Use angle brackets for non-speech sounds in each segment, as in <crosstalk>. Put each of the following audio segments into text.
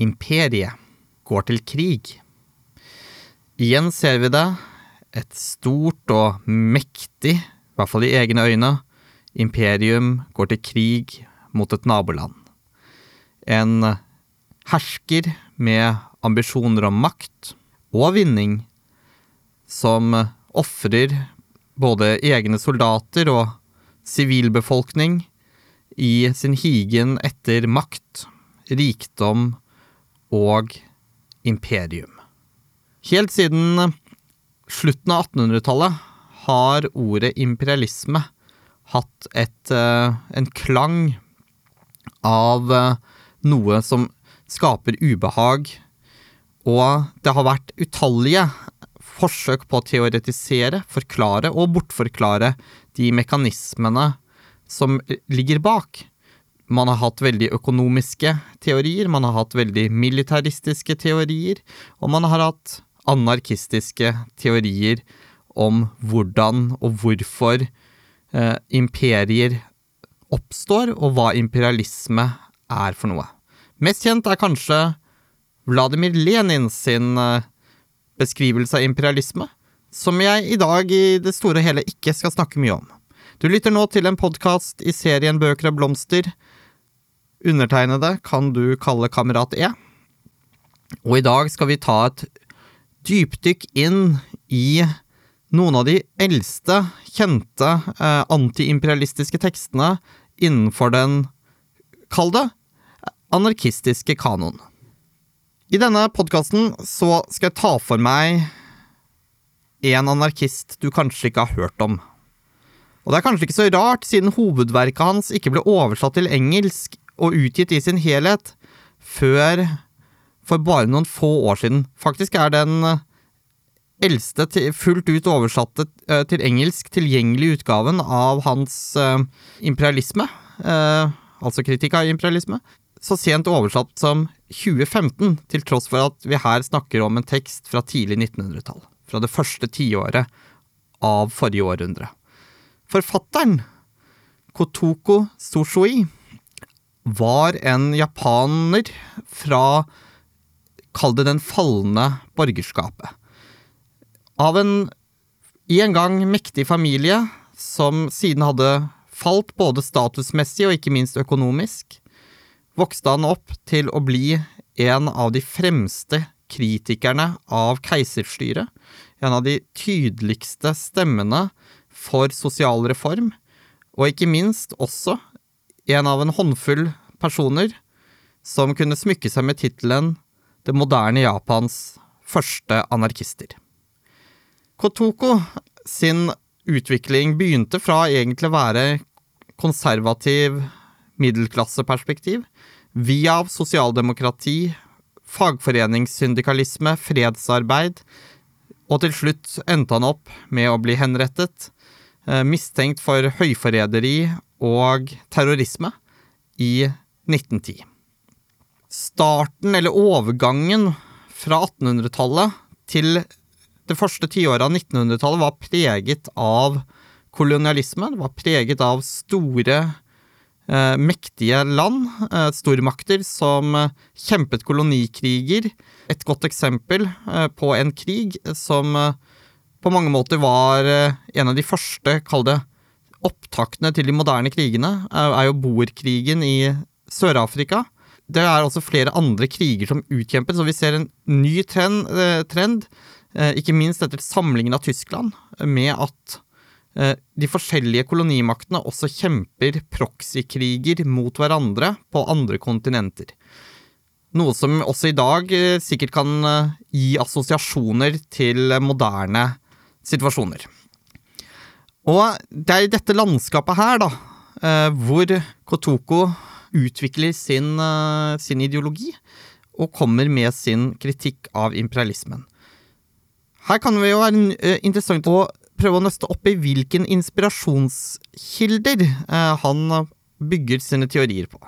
imperiet går til krig. Igjen ser vi det. Et stort og mektig, i hvert fall i egne øyne, imperium går til krig mot et naboland. En hersker med ambisjoner om makt og vinning, som ofrer både egne soldater og sivilbefolkning i sin higen etter makt, rikdom og imperium. Helt siden slutten av 1800-tallet har ordet imperialisme hatt et, eh, en klang av eh, noe som skaper ubehag, og det har vært utallige forsøk på å teoretisere, forklare og bortforklare de mekanismene som ligger bak. Man har hatt veldig økonomiske teorier, man har hatt veldig militaristiske teorier, og man har hatt anarkistiske teorier om hvordan og hvorfor eh, imperier oppstår, og hva imperialisme er for noe. Mest kjent er kanskje Vladimir Lenin sin eh, beskrivelse av imperialisme, som jeg i dag i det store og hele ikke skal snakke mye om. Du lytter nå til en podkast i serien Bøker og blomster. Undertegnede kan du kalle Kamerat E. Og i dag skal vi ta et dypdykk inn i noen av de eldste, kjente eh, antiimperialistiske tekstene innenfor den, kall det, anarkistiske kanoen. I denne podkasten så skal jeg ta for meg en anarkist du kanskje ikke har hørt om. Og det er kanskje ikke så rart, siden hovedverket hans ikke ble oversatt til engelsk og utgitt i sin helhet før for bare noen få år siden. Faktisk er den eh, eldste fullt ut oversatte eh, til engelsk tilgjengelige utgaven av hans uh, imperialisme, altså kritikk av imperialisme, så sent oversatt som 2015, til tross for at vi her snakker om en tekst fra tidlig 1900-tall. Fra det første tiåret av forrige århundre. Forfatteren, Kotoko Soshoi, var en japaner fra Kall det den falne borgerskapet. Av en i en gang mektig familie som siden hadde falt både statusmessig og ikke minst økonomisk, vokste han opp til å bli en av de fremste kritikerne av keiserstyret, en av de tydeligste stemmene for sosial reform, og ikke minst også en av en håndfull personer som kunne smykke seg med tittelen Det moderne Japans første anarkister. Kotoko sin utvikling begynte fra egentlig å være konservativ middelklasseperspektiv, via sosialdemokrati, fagforeningssyndikalisme, fredsarbeid, og til slutt endte han opp med å bli henrettet Eh, mistenkt for høyforræderi og terrorisme i 1910. Starten, eller overgangen, fra 1800-tallet til det første tiåret av 1900-tallet var preget av kolonialisme. Det var preget av store, eh, mektige land, eh, stormakter, som kjempet kolonikriger. Et godt eksempel eh, på en krig som eh, på mange måter var eh, en av de første, kall det, opptaktene til de moderne krigene, er jo boerkrigen i Sør-Afrika. Det er også flere andre kriger som utkjempes, og vi ser en ny trend, eh, trend eh, ikke minst etter samlingen av Tyskland, med at de forskjellige kolonimaktene også kjemper proxykriger mot hverandre på andre kontinenter. Noe som også i dag sikkert kan gi assosiasjoner til moderne situasjoner. Og det er i dette landskapet her, da, eh, hvor Kotoko utvikler sin, eh, sin ideologi og kommer med sin kritikk av imperialismen. Her kan det jo være eh, interessant å prøve å nøste opp i hvilken inspirasjonskilder han bygger sine teorier på.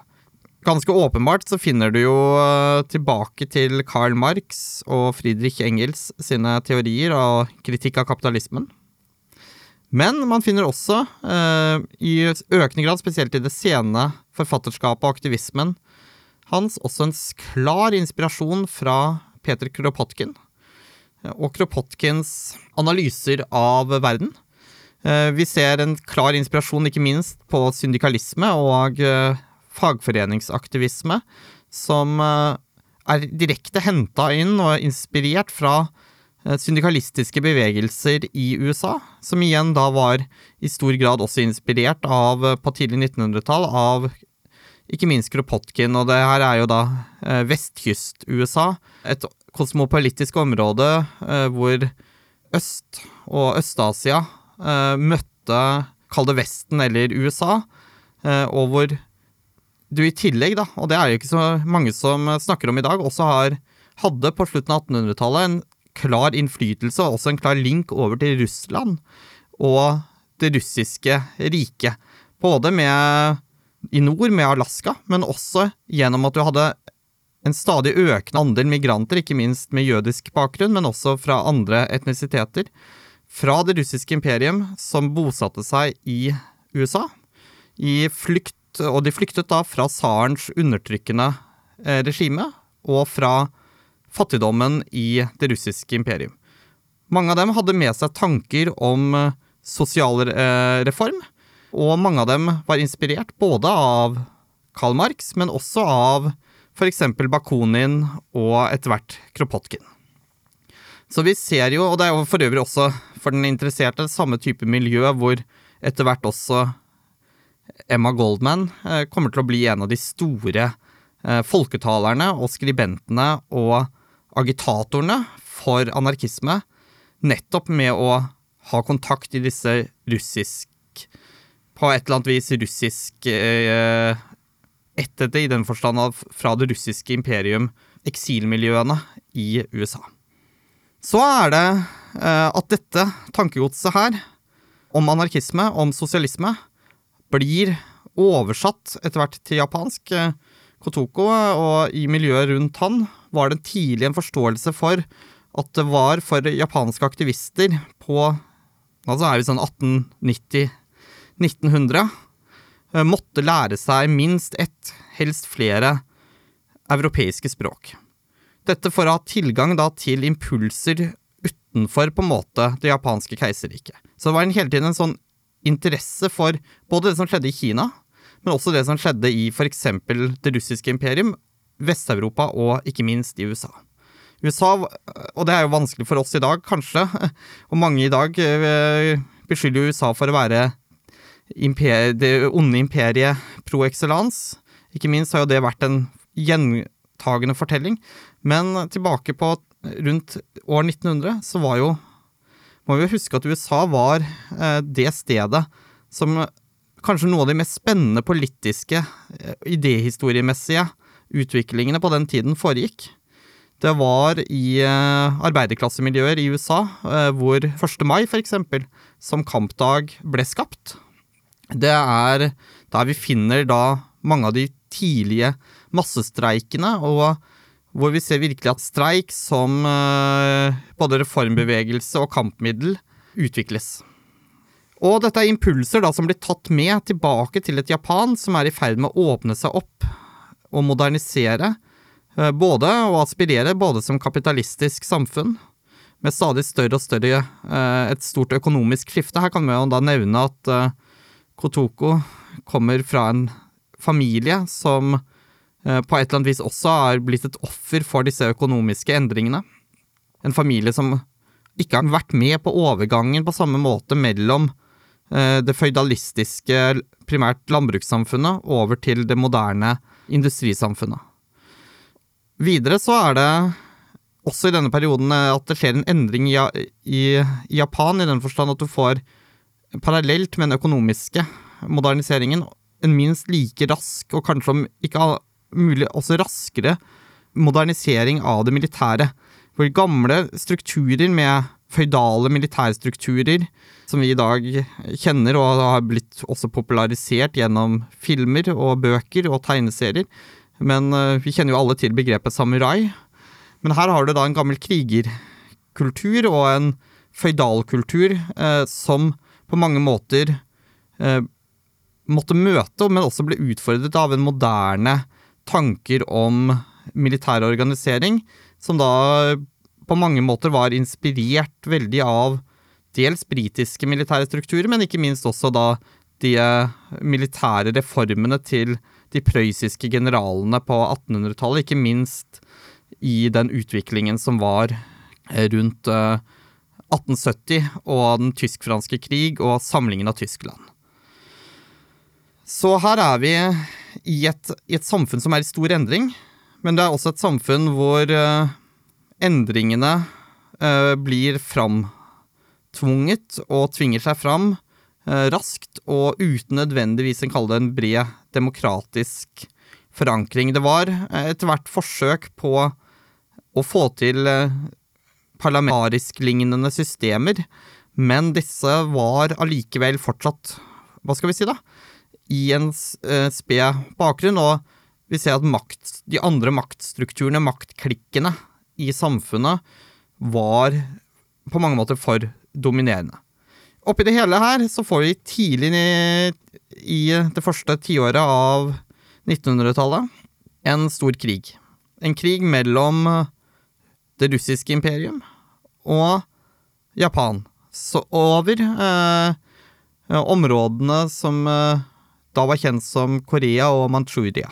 Ganske åpenbart så finner du jo tilbake til Karl Marx og Friedrich Engels sine teorier og kritikk av kapitalismen. Men man finner også, eh, i økende grad, spesielt i det sene forfatterskapet og aktivismen, hans også en klar inspirasjon fra Peter Kropotkin og Kropotkins analyser av verden. Eh, vi ser en klar inspirasjon ikke minst på syndikalisme og eh, fagforeningsaktivisme, som er direkte henta inn og inspirert fra syndikalistiske bevegelser i USA, som igjen da var i stor grad også inspirert av, på tidlig 1900-tall, av ikke minst Kropotkin, og det her er jo da vestkyst-USA. Et kosmopolitisk område hvor Øst og Øst-Asia møtte, kall det Vesten eller USA, og hvor du i tillegg, da, og det er jo ikke så mange som snakker om i dag, også har, hadde på slutten av 1800-tallet en klar innflytelse og også en klar link over til Russland og det russiske riket. Både med i nord, med Alaska, men også gjennom at du hadde en stadig økende andel migranter, ikke minst med jødisk bakgrunn, men også fra andre etnisiteter, fra det russiske imperium som bosatte seg i USA, i flykt, og de flyktet da fra tsarens undertrykkende eh, regime og fra fattigdommen i det russiske imperium. Mange av dem hadde med seg tanker om eh, sosial eh, reform, og mange av dem var inspirert både av Karl Marx, men også av f.eks. Bakunin og etter hvert Kropotkin. Så vi ser jo, og det er jo for øvrig også for den interesserte, samme type miljø hvor etter hvert også Emma Goldman eh, kommer til å bli en av de store folketalerne og skribentene og agitatorene for anarkisme, nettopp med å ha kontakt i disse russisk På et eller annet vis russisk eh, Ettete i den forstand av fra det russiske imperium, eksilmiljøene i USA. Så er det eh, at dette tankegodset her, om anarkisme, om sosialisme, blir oversatt etter hvert til japansk. Eh, Kotoko og i miljøet rundt han var det tidlig en forståelse for at det var for japanske aktivister på Altså er vi sånn 1890-1900 eh, måtte lære seg minst ett, helst flere, europeiske språk. Dette for å ha tilgang da til impulser utenfor på en måte det japanske keiserriket. Så det var en, hele tiden en sånn interesse for både det som skjedde i Kina, men også det som skjedde i f.eks. det russiske imperium, Vest-Europa og ikke minst i USA. USA, og det er jo vanskelig for oss i dag, kanskje, <laughs> og mange i dag beskylder beskylder USA for å være imper det onde imperiet pro excellence. Ikke minst har jo det vært en gjentagende fortelling. Men tilbake på rundt år 1900 så var jo Må vi huske at USA var eh, det stedet som kanskje noe av de mest spennende politiske, idehistoriemessige, idéhistoriemessige utviklingene på den tiden foregikk. Det var i eh, arbeiderklassemiljøer i USA hvor 1. mai, for eksempel, som kampdag ble skapt. Det er der vi finner da mange av de tidlige massestreikene og hvor vi ser virkelig at streik som uh, både reformbevegelse og kampmiddel utvikles. Og dette er impulser da som blir tatt med tilbake til et Japan som er i ferd med å åpne seg opp og modernisere, uh, både og aspirere både som kapitalistisk samfunn, med stadig større og større uh, et stort økonomisk skifte. Her kan vi jo da nevne at Kotoko kommer fra en familie som Eh, på et eller annet vis også er blitt et offer for disse økonomiske endringene. En familie som ikke har vært med på overgangen på samme måte mellom eh, det føydalistiske, primært landbrukssamfunnet, over til det moderne industrisamfunnet. Videre så er det også i denne perioden eh, at det skjer en endring i, i, Japan, i den forstand at du får parallelt med den økonomiske moderniseringen en minst like rask, og kanskje om ikke mulig også raskere modernisering av det militære. For gamle strukturer med føydale militærstrukturer, som vi i dag kjenner og har blitt også popularisert gjennom filmer og bøker og tegneserier. Men uh, vi kjenner jo alle til begrepet samurai. Men her har du da en gammel krigerkultur og en føydalkultur eh, som på mange måter eh, måtte møte, men også ble utfordret av en moderne tanker om militær organisering, som da på mange måter var inspirert veldig av dels britiske militære strukturer, men ikke minst også da de militære reformene til de prøyssiske generalene på 1800-tallet, ikke minst i den utviklingen som var rundt 1870 og den tysk-franske krig og samlingen av Tyskland. Så her er vi i et, i et, samfunn som er i stor endring, men det er også et samfunn hvor endringene uh, blir framtvunget og tvinger seg fram uh, raskt og uten nødvendigvis en det en bred demokratisk forankring. Det var etter hvert forsøk på å få til parlamentarisk-lignende systemer, men disse var allikevel fortsatt, hva skal vi si da, i en uh, sped bakgrunn, og vi ser at makt, de andre maktstrukturene, maktklikkene, i samfunnet var på mange måter for dominerende. Oppi det hele her så får vi tidlig i det første tiåret av 1900-tallet en stor krig. En krig mellom det russiske imperium og Japan. Så over eh, områdene som eh, da var kjent som Korea og Manchuria.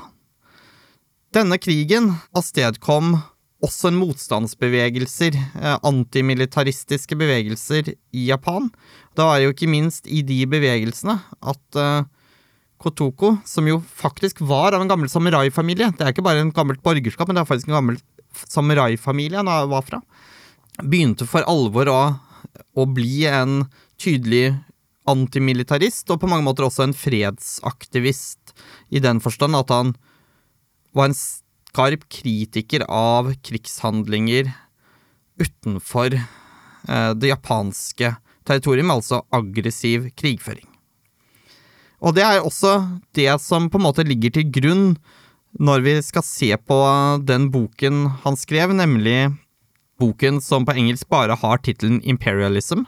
Denne krigen avstedkom også en motstandsbevegelser, eh, antimilitaristiske bevegelser, i Japan. Da var det jo ikke minst i de bevegelsene at eh, Kotoko, som jo faktisk var av en gammel samurai-familie Det er ikke bare en gammelt borgerskap, men det er faktisk en gammel samurai-familie han var fra begynte for alvor å, å bli en tydelig antimilitarist, og på mange måter også en fredsaktivist, i den forstand at han var en skarp kritiker av krigshandlinger utenfor eh, det japanske territorium, altså aggressiv krigføring. Og det er også det som på en måte ligger til grunn når vi skal se på den boken han skrev, nemlig boken som på engelsk bare har tittelen Imperialism.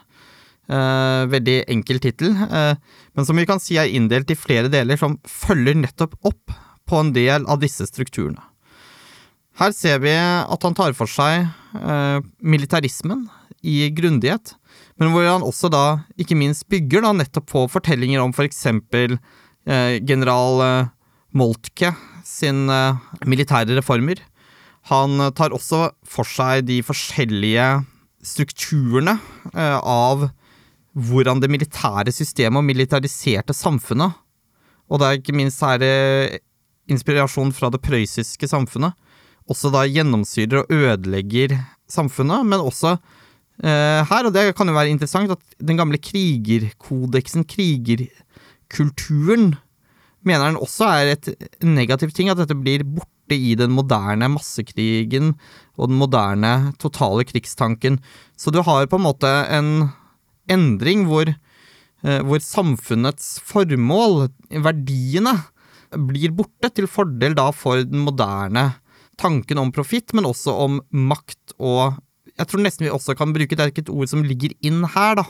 Uh, veldig enkel tittel, uh, men som vi kan si er inndelt i flere deler som følger nettopp opp på en del av disse strukturene. Her ser vi at han tar for seg eh, militarismen i grundighet, men hvor han også da ikke minst bygger da nettopp på fortellinger om for eksempel general Moltke sin militære reformer, han tar også for seg de forskjellige strukturene eh, av hvordan det militære systemet og militariserte samfunnet, og det er ikke minst her inspirasjon fra det prøyssiske samfunnet, også da gjennomsyrer og ødelegger samfunnet, men også eh, her, og det kan jo være interessant, at den gamle krigerkodeksen, krigerkulturen, mener han også er et negativt ting, at dette blir borte i den moderne massekrigen og den moderne totale krigstanken. Så du har på en måte en endring hvor, eh, hvor samfunnets formål, verdiene, blir borte, til fordel da for den moderne tanken om profitt, men også om makt og Jeg tror nesten vi også kan bruke, det er ikke et ord som ligger inn her, da,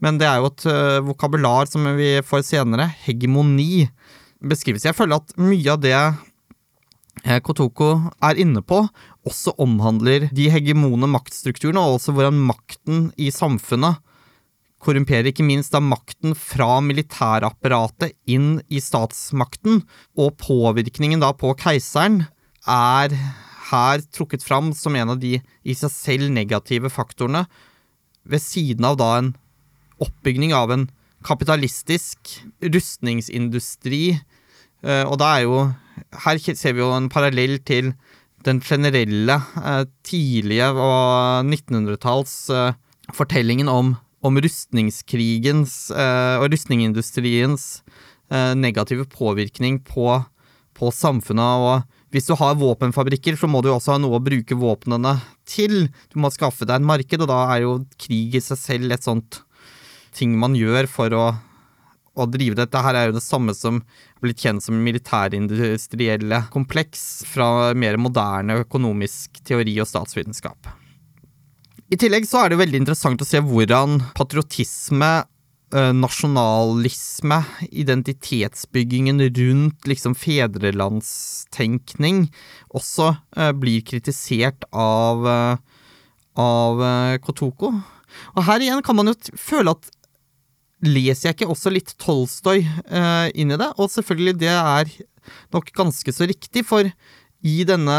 men det er jo et uh, vokabular som vi får senere, hegemoni, beskrives. Jeg føler at mye av det Eh, Kotoko er inne på, også omhandler de hegemone maktstrukturene, og også hvordan makten i samfunnet korrumperer ikke minst da makten fra militærapparatet inn i statsmakten, og påvirkningen da på keiseren er her trukket fram som en av de i seg selv negative faktorene, ved siden av da en oppbygning av en kapitalistisk rustningsindustri, eh, og da er jo her ser vi jo en parallell til den generelle, eh, tidlige og 1900-talls eh, fortellingen om, om rustningskrigens og rustningindustriens negative påvirkning på, på samfunnet. og hvis du har våpenfabrikker, så må du også ha noe å bruke våpnene til. Du må skaffe deg en marked, og da er jo krig i seg selv et sånt ting man gjør for å å drive dette her er jo det samme som blitt kjent som militærindustrielle kompleks fra mer moderne økonomisk teori og statsvitenskap. I tillegg så er det veldig interessant å se hvordan patriotisme nasjonalisme, identitetsbyggingen rundt liksom fedrelandstenkning, også eh, blir kritisert av, eh, av eh, Kotoko. Og her igjen kan man jo føle at leser jeg ikke også litt Tolstoy eh, inn i det? Og selvfølgelig, det er nok ganske så riktig, for i denne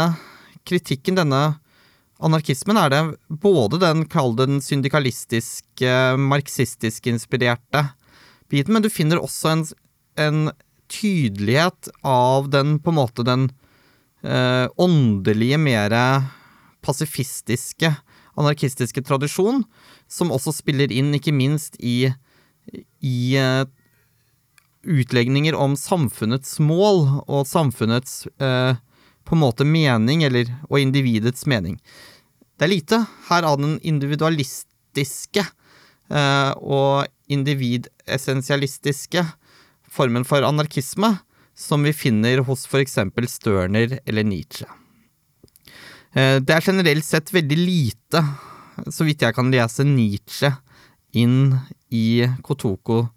kritikken, denne anarkismen, er det både den, kall den syndikalistiske, marxistisk inspirerte biten, men du finner også en, en tydelighet av den, på en måte, den eh, åndelige, mer pasifistiske, anarkistiske tradisjon, som også spiller inn, ikke minst i, i eh, utlegninger om samfunnets mål og samfunnets eh, på en måte mening, eller, og individets mening. Det er lite her av den individualistiske eh, og individessensialistiske formen for anarkisme som vi finner hos f.eks. Stirner eller Nietzsche. Det er generelt sett veldig lite så vidt jeg kan lese Nietzsche inn i Kotoko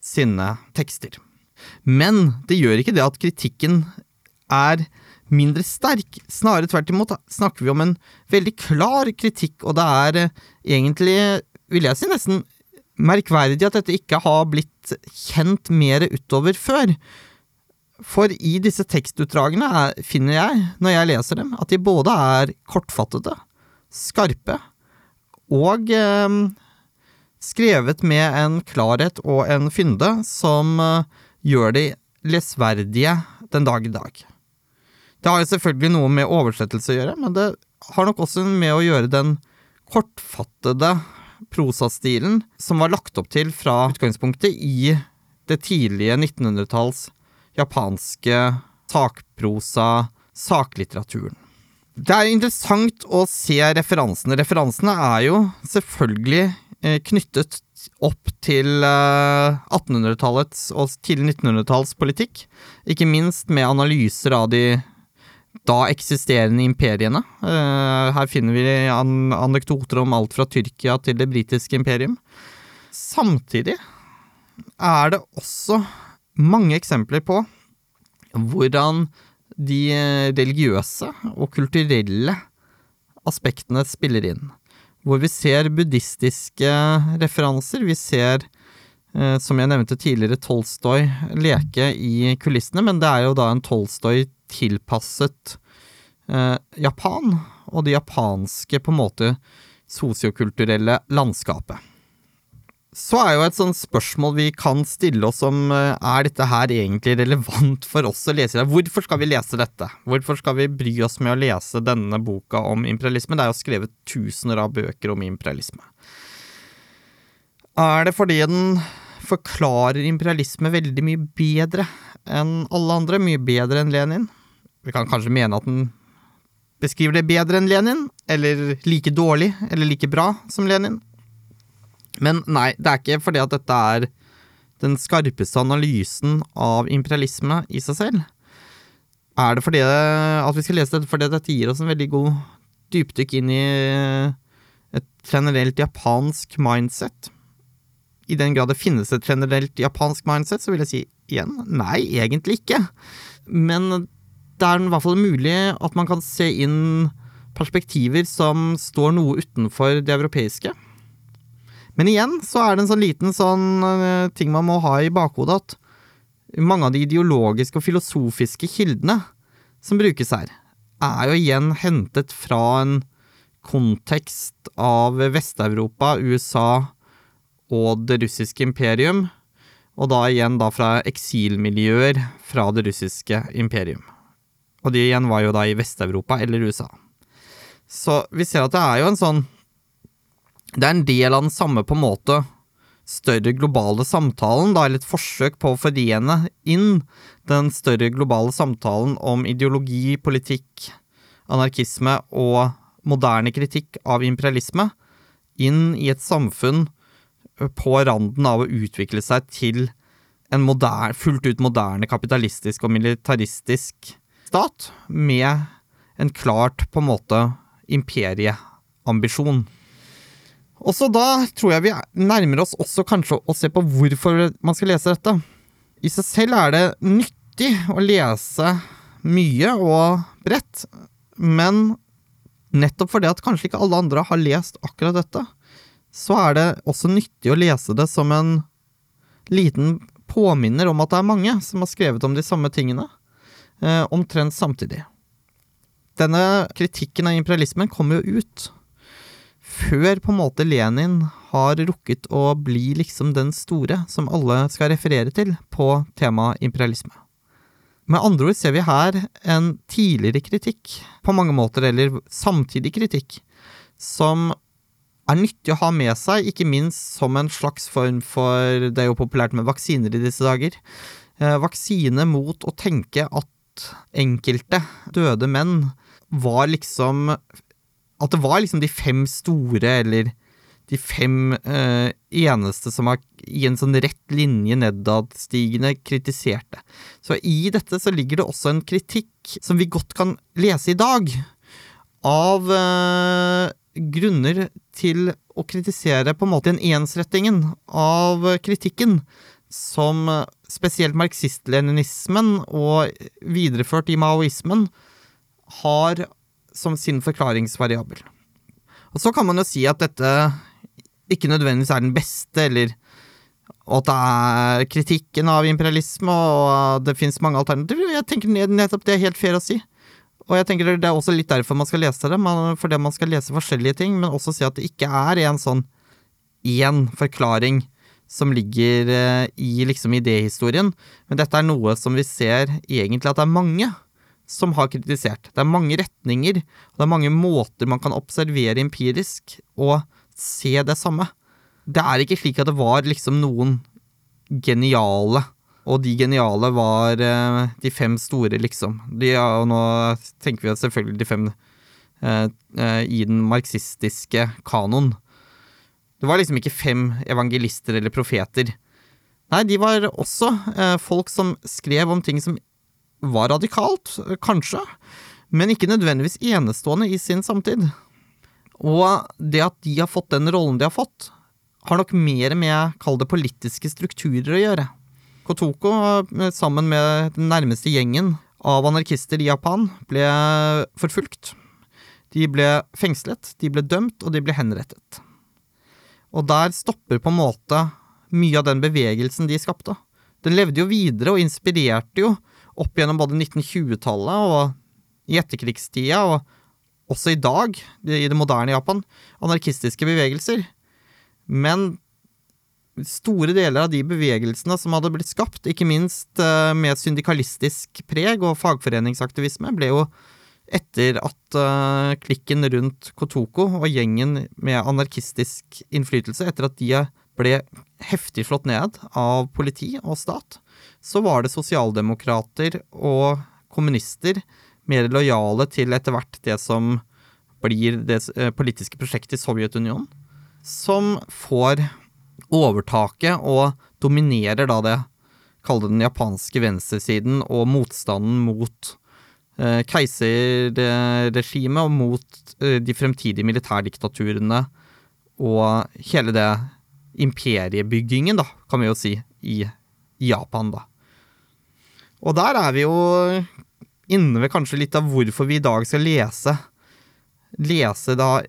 sine tekster. Men det gjør ikke det at kritikken er mindre sterk. Snarere tvert imot snakker vi om en veldig klar kritikk, og det er eh, egentlig, vil jeg si, nesten merkverdig at dette ikke har blitt kjent mer utover før. For i disse tekstutdragene er, finner jeg, når jeg leser dem, at de både er kortfattede, skarpe og eh, skrevet med en klarhet og en fynde som eh, gjør de lesverdige den dag i dag. Det har jo selvfølgelig noe med oversettelse å gjøre, men det har nok også med å gjøre den kortfattede prosastilen som var lagt opp til fra utgangspunktet i det tidlige 1900-talls japanske sakprosa, saklitteraturen. Det er interessant å se referansene. Referansene er jo selvfølgelig eh, knyttet opp til 1800-tallets eh, og tidlig 1900-talls politikk. Ikke minst med analyser av de da eksisterende imperiene. Eh, her finner vi anekdoter om alt fra Tyrkia til det britiske imperium. Samtidig er det også mange eksempler på hvordan de religiøse og kulturelle aspektene spiller inn. Hvor vi ser buddhistiske referanser. Vi ser, eh, som jeg nevnte tidligere, Tolstoy leke i kulissene, men det er jo da en Tolstoy tilpasset eh, Japan, og det japanske, på en måte, sosiokulturelle landskapet så er jo et sånt spørsmål vi kan stille oss om eh, er dette her egentlig relevant for oss å lese? Hvorfor skal vi lese dette? Hvorfor skal vi bry oss med å lese denne boka om imperialisme? Det er jo skrevet tusener av bøker om imperialisme. Er det fordi den forklarer imperialisme veldig mye bedre enn alle andre? Mye bedre enn Lenin? Vi kan kanskje mene at den beskriver det bedre enn Lenin, eller like dårlig eller like bra som Lenin. Men nei, det er ikke fordi at dette er den skarpeste analysen av imperialisme i seg selv. Er det fordi at vi skal lese dette fordi dette gir oss en veldig god dypdykk inn i et generelt japansk mindset? I den grad det finnes et generelt japansk mindset, så vil jeg si igjen nei, egentlig ikke. Men det er i hvert fall mulig at man kan se inn perspektiver som står noe utenfor det europeiske. Men igjen så er det en sånn liten sånn uh, ting man må ha i bakhodet, at mange av de ideologiske og filosofiske kildene som brukes her, er jo igjen hentet fra en kontekst av Vest-Europa, USA og det russiske imperium, og da igjen da fra eksilmiljøer fra det russiske imperium. Og de igjen var jo da i Vest-Europa eller USA. Så vi ser at det er jo en sånn det er en del av den samme på en måte større globale samtalen, da, eller et forsøk på å forene inn den større globale samtalen om ideologi, politikk, anarkisme og moderne kritikk av imperialisme inn i et samfunn på randen av å utvikle seg til en moderne, fullt ut moderne kapitalistisk og militaristisk stat, med en klart på en måte imperieambisjon. Også da tror jeg vi nærmer oss også kanskje å se på hvorfor man skal lese dette. I seg selv er det nyttig å lese mye og bredt, men nettopp fordi at kanskje ikke alle andre har lest akkurat dette, så er det også nyttig å lese det som en liten påminner om at det er mange som har skrevet om de samme tingene, eh, omtrent samtidig. Denne kritikken av imperialismen kommer jo ut før på en måte Lenin har rukket å bli liksom den store som alle skal referere til på temaet imperialisme. Med andre ord ser vi her en tidligere kritikk, på mange måter, eller samtidig kritikk, som er nyttig å ha med seg, ikke minst som en slags form for Det er jo populært med vaksiner i disse dager. Eh, vaksine mot å tenke at enkelte døde menn var liksom At det var liksom de fem store, eller de fem eh, eneste som har i en sånn rett linje nedadstigende kritiserte. Så i dette så ligger det også en kritikk som vi godt kan lese i dag, av eh, grunner til å kritisere på en måte den ensrettingen av kritikken som spesielt marxist-leninismen og videreført i maoismen har som sin forklaringsvariabel. Og så kan man jo si at dette ikke nødvendigvis er den beste, eller at det er kritikken av imperialisme, og det finnes mange alternativer. Jeg tenker nettopp det er helt fair å si. Og jeg tenker det er også litt derfor man skal lese det, fordi man skal lese forskjellige ting, men også si at det ikke er en sånn én forklaring som ligger eh, i liksom idéhistorien, men dette er noe som vi ser egentlig at det er mange som har kritisert. Det er mange retninger, og det er mange måter man kan observere empirisk og se det samme. Det er ikke slik at det var liksom noen geniale og de geniale var eh, de fem store, liksom. De, ja, og nå tenker vi selvfølgelig de fem eh, eh, i den marxistiske kanon. Det var liksom ikke fem evangelister eller profeter. Nei, de var også eh, folk som skrev om ting som var radikalt, kanskje, men ikke nødvendigvis enestående i sin samtid. Og det at de har fått den rollen de har fått, har nok mer med, kall det, politiske strukturer å gjøre. Kotoko, eh, sammen med den nærmeste gjengen av anarkister i Japan, ble forfulgt. De ble fengslet, de ble dømt, og de ble henrettet. Og der stopper på en måte mye av den bevegelsen de skapte. Den levde jo videre og inspirerte jo opp gjennom både 1920-tallet og i etterkrigstida, og også i dag, i det moderne Japan, anarkistiske bevegelser. Men store deler av de bevegelsene som hadde blitt skapt, ikke minst eh, med syndikalistisk preg og fagforeningsaktivisme, ble jo etter at uh, klikken rundt Kotoko og gjengen med anarkistisk innflytelse, etter at de ble heftig slått ned av politi og stat, så var det sosialdemokrater og kommunister mer lojale til etter hvert det som blir det politiske prosjektet i Sovjetunionen, som får overtaket og dominerer da det, kall det den japanske venstresiden og motstanden mot eh, keiserregimet og mot eh, de fremtidige militærdiktaturene og hele det imperiebyggingen, da, kan vi jo si, i Japan, da. Og der er vi jo inne ved kanskje litt av hvorfor vi i dag skal lese lese da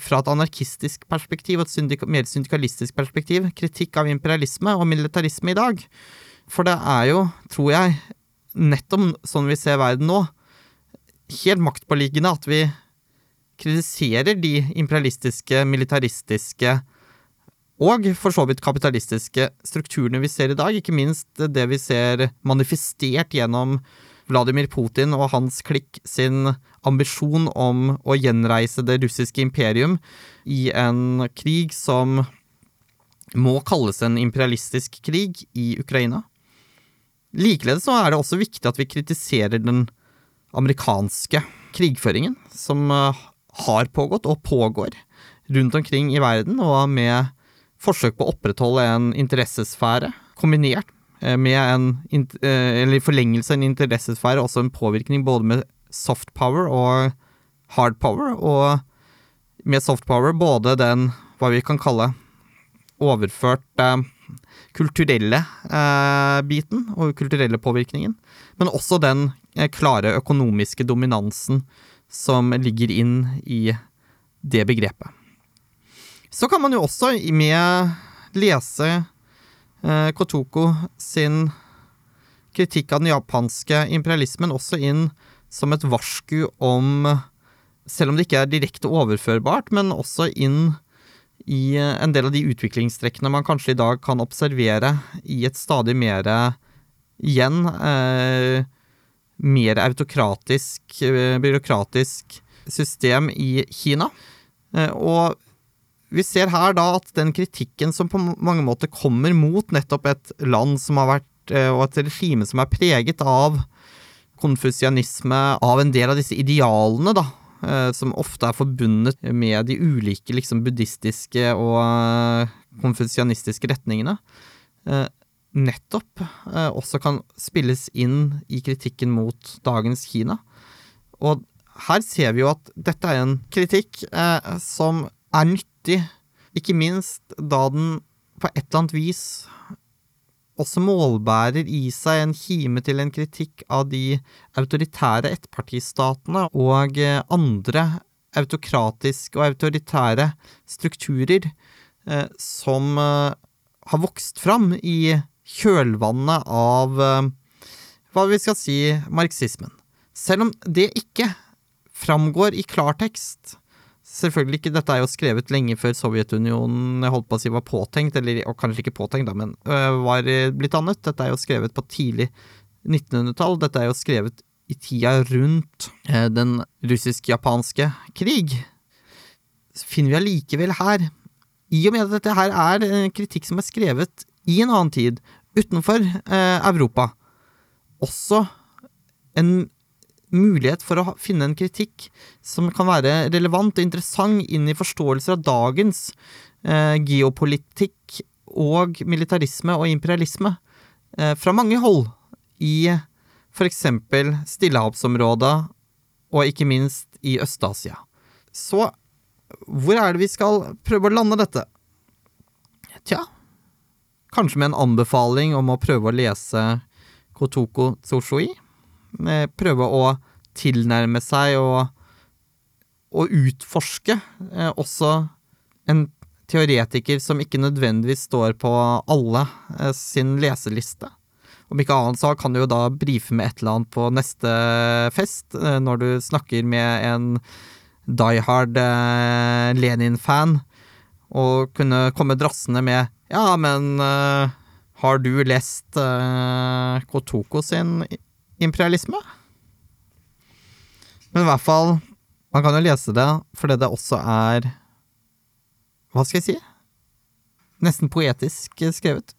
fra et anarkistisk perspektiv og et syndika mer syndikalistisk perspektiv kritikk av imperialisme og militarisme i dag. For det er jo, tror jeg, nettopp sånn vi ser verden nå, helt maktpåliggende at vi kritiserer de imperialistiske, militaristiske og for så vidt kapitalistiske strukturene vi ser i dag, ikke minst det vi ser manifestert gjennom Vladimir Putin og hans klikk sin ambisjon om å gjenreise det russiske imperium i en krig som må kalles en imperialistisk krig i Ukraina. Likeledes så er det også viktig at vi kritiserer den amerikanske krigføringen, som eh, har pågått og pågår rundt omkring i verden, og med forsøk på å opprettholde en interessesfære, kombinert med en eh, eller forlengelse av en interessesfære, også en påvirkning både med soft power og hard power, og med soft power både den hva vi kan kalle overført eh, kulturelle eh, biten og kulturelle påvirkningen, men også den eh, klare økonomiske dominansen som ligger inn i det begrepet. Så kan man jo også med lese eh, Kotoko sin kritikk av den japanske imperialismen også inn som et varsku om Selv om det ikke er direkte overførbart, men også inn i en del av de utviklingstrekkene man kanskje i dag kan observere i et stadig mer igjen eh, mer autokratisk, eh, byråkratisk system i Kina. Eh, og vi ser her da at den kritikken som på mange måter kommer mot nettopp et land som har vært, eh, og et regime som er preget av konfusianisme, av en del av disse idealene, da, Eh, som ofte er forbundet med de ulike liksom, buddhistiske og eh, konfusianistiske retningene, nettopp også kan spilles inn i kritikken mot dagens Kina. Og her ser vi jo at dette er en kritikk som er nyttig, ikke minst da den på et eller annet vis også målbærer i seg en kime til en kritikk av de autoritære ettpartistatene og eh, andre autokratiske og autoritære strukturer eh, som eh, har vokst fram i kjølvannet av eh, hva vi skal si marxismen. Selv om det ikke framgår i klartekst, Selvfølgelig ikke, dette er jo skrevet lenge før Sovjetunionen holdt på å si var påtenkt, eller og kanskje ikke påtenkt, da, men øh, var blitt annet. Dette er jo skrevet på tidlig 1900-tall. Dette er jo skrevet i tida rundt øh, den russisk-japanske krig. Finner vi allikevel her, i og med at dette her er en kritikk som er skrevet i en annen tid, utenfor øh, Europa, også en mulighet for å finne en kritikk som kan være relevant og interessant inn i forståelser av dagens eh, geopolitikk og militarisme og imperialisme eh, fra mange hold i for eksempel Stillehavsområdet og ikke minst i Øst-Asia. Så hvor er det vi skal prøve å lande dette? Tja, kanskje med en anbefaling om å prøve å lese Kotoko Tsushui? Prøve å tilnærme seg og, og utforske eh, også en teoretiker som ikke nødvendigvis står på alle eh, sin leseliste. Om ikke annet så kan du jo da brife med et eller annet på neste fest, eh, når du snakker med en die hard eh, Lenin-fan, og kunne komme drassende med Ja, men uh, har du lest uh, Kotoko sin imperialisme. Men i hvert fall, man kan jo lese det fordi det også er Hva skal jeg si? Nesten poetisk skrevet.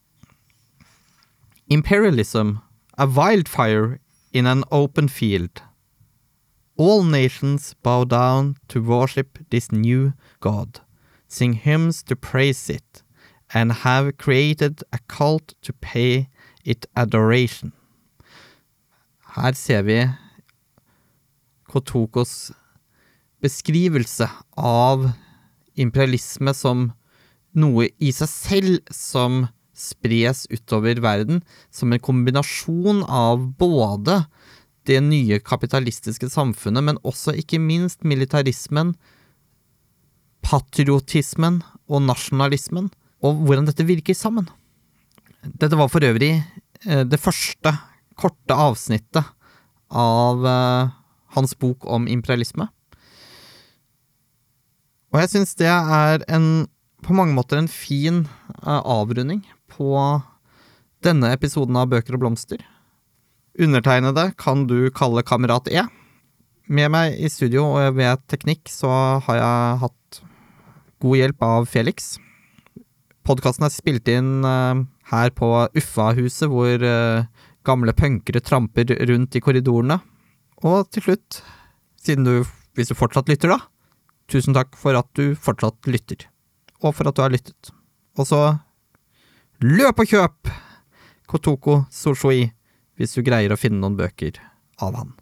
Imperialism, a wildfire in an open field. All nations bow down to worship this new god, sing hymns to praise it, and have created a cult to pay it adoration. Her ser vi Kotokos beskrivelse av imperialisme som noe i seg selv som spres utover verden, som en kombinasjon av både det nye kapitalistiske samfunnet, men også ikke minst militarismen, patriotismen og nasjonalismen, og hvordan dette virker sammen. Dette var for øvrig eh, det første korte avsnittet av uh, hans bok om imperialisme. Og jeg syns det er en, på mange måter en fin uh, avrunding på denne episoden av Bøker og blomster. Undertegnede kan du kalle Kamerat E. Med meg i studio og ved teknikk så har jeg hatt god hjelp av Felix. Podkasten er spilt inn uh, her på Uffa-huset, hvor gamle punkere tramper rundt i korridorene. Og til slutt, siden du, hvis du fortsatt lytter, da, tusen takk for at du fortsatt lytter. Og for at du har lyttet. Og så løp og kjøp Kotoko Soshoi hvis du greier å finne noen bøker av han.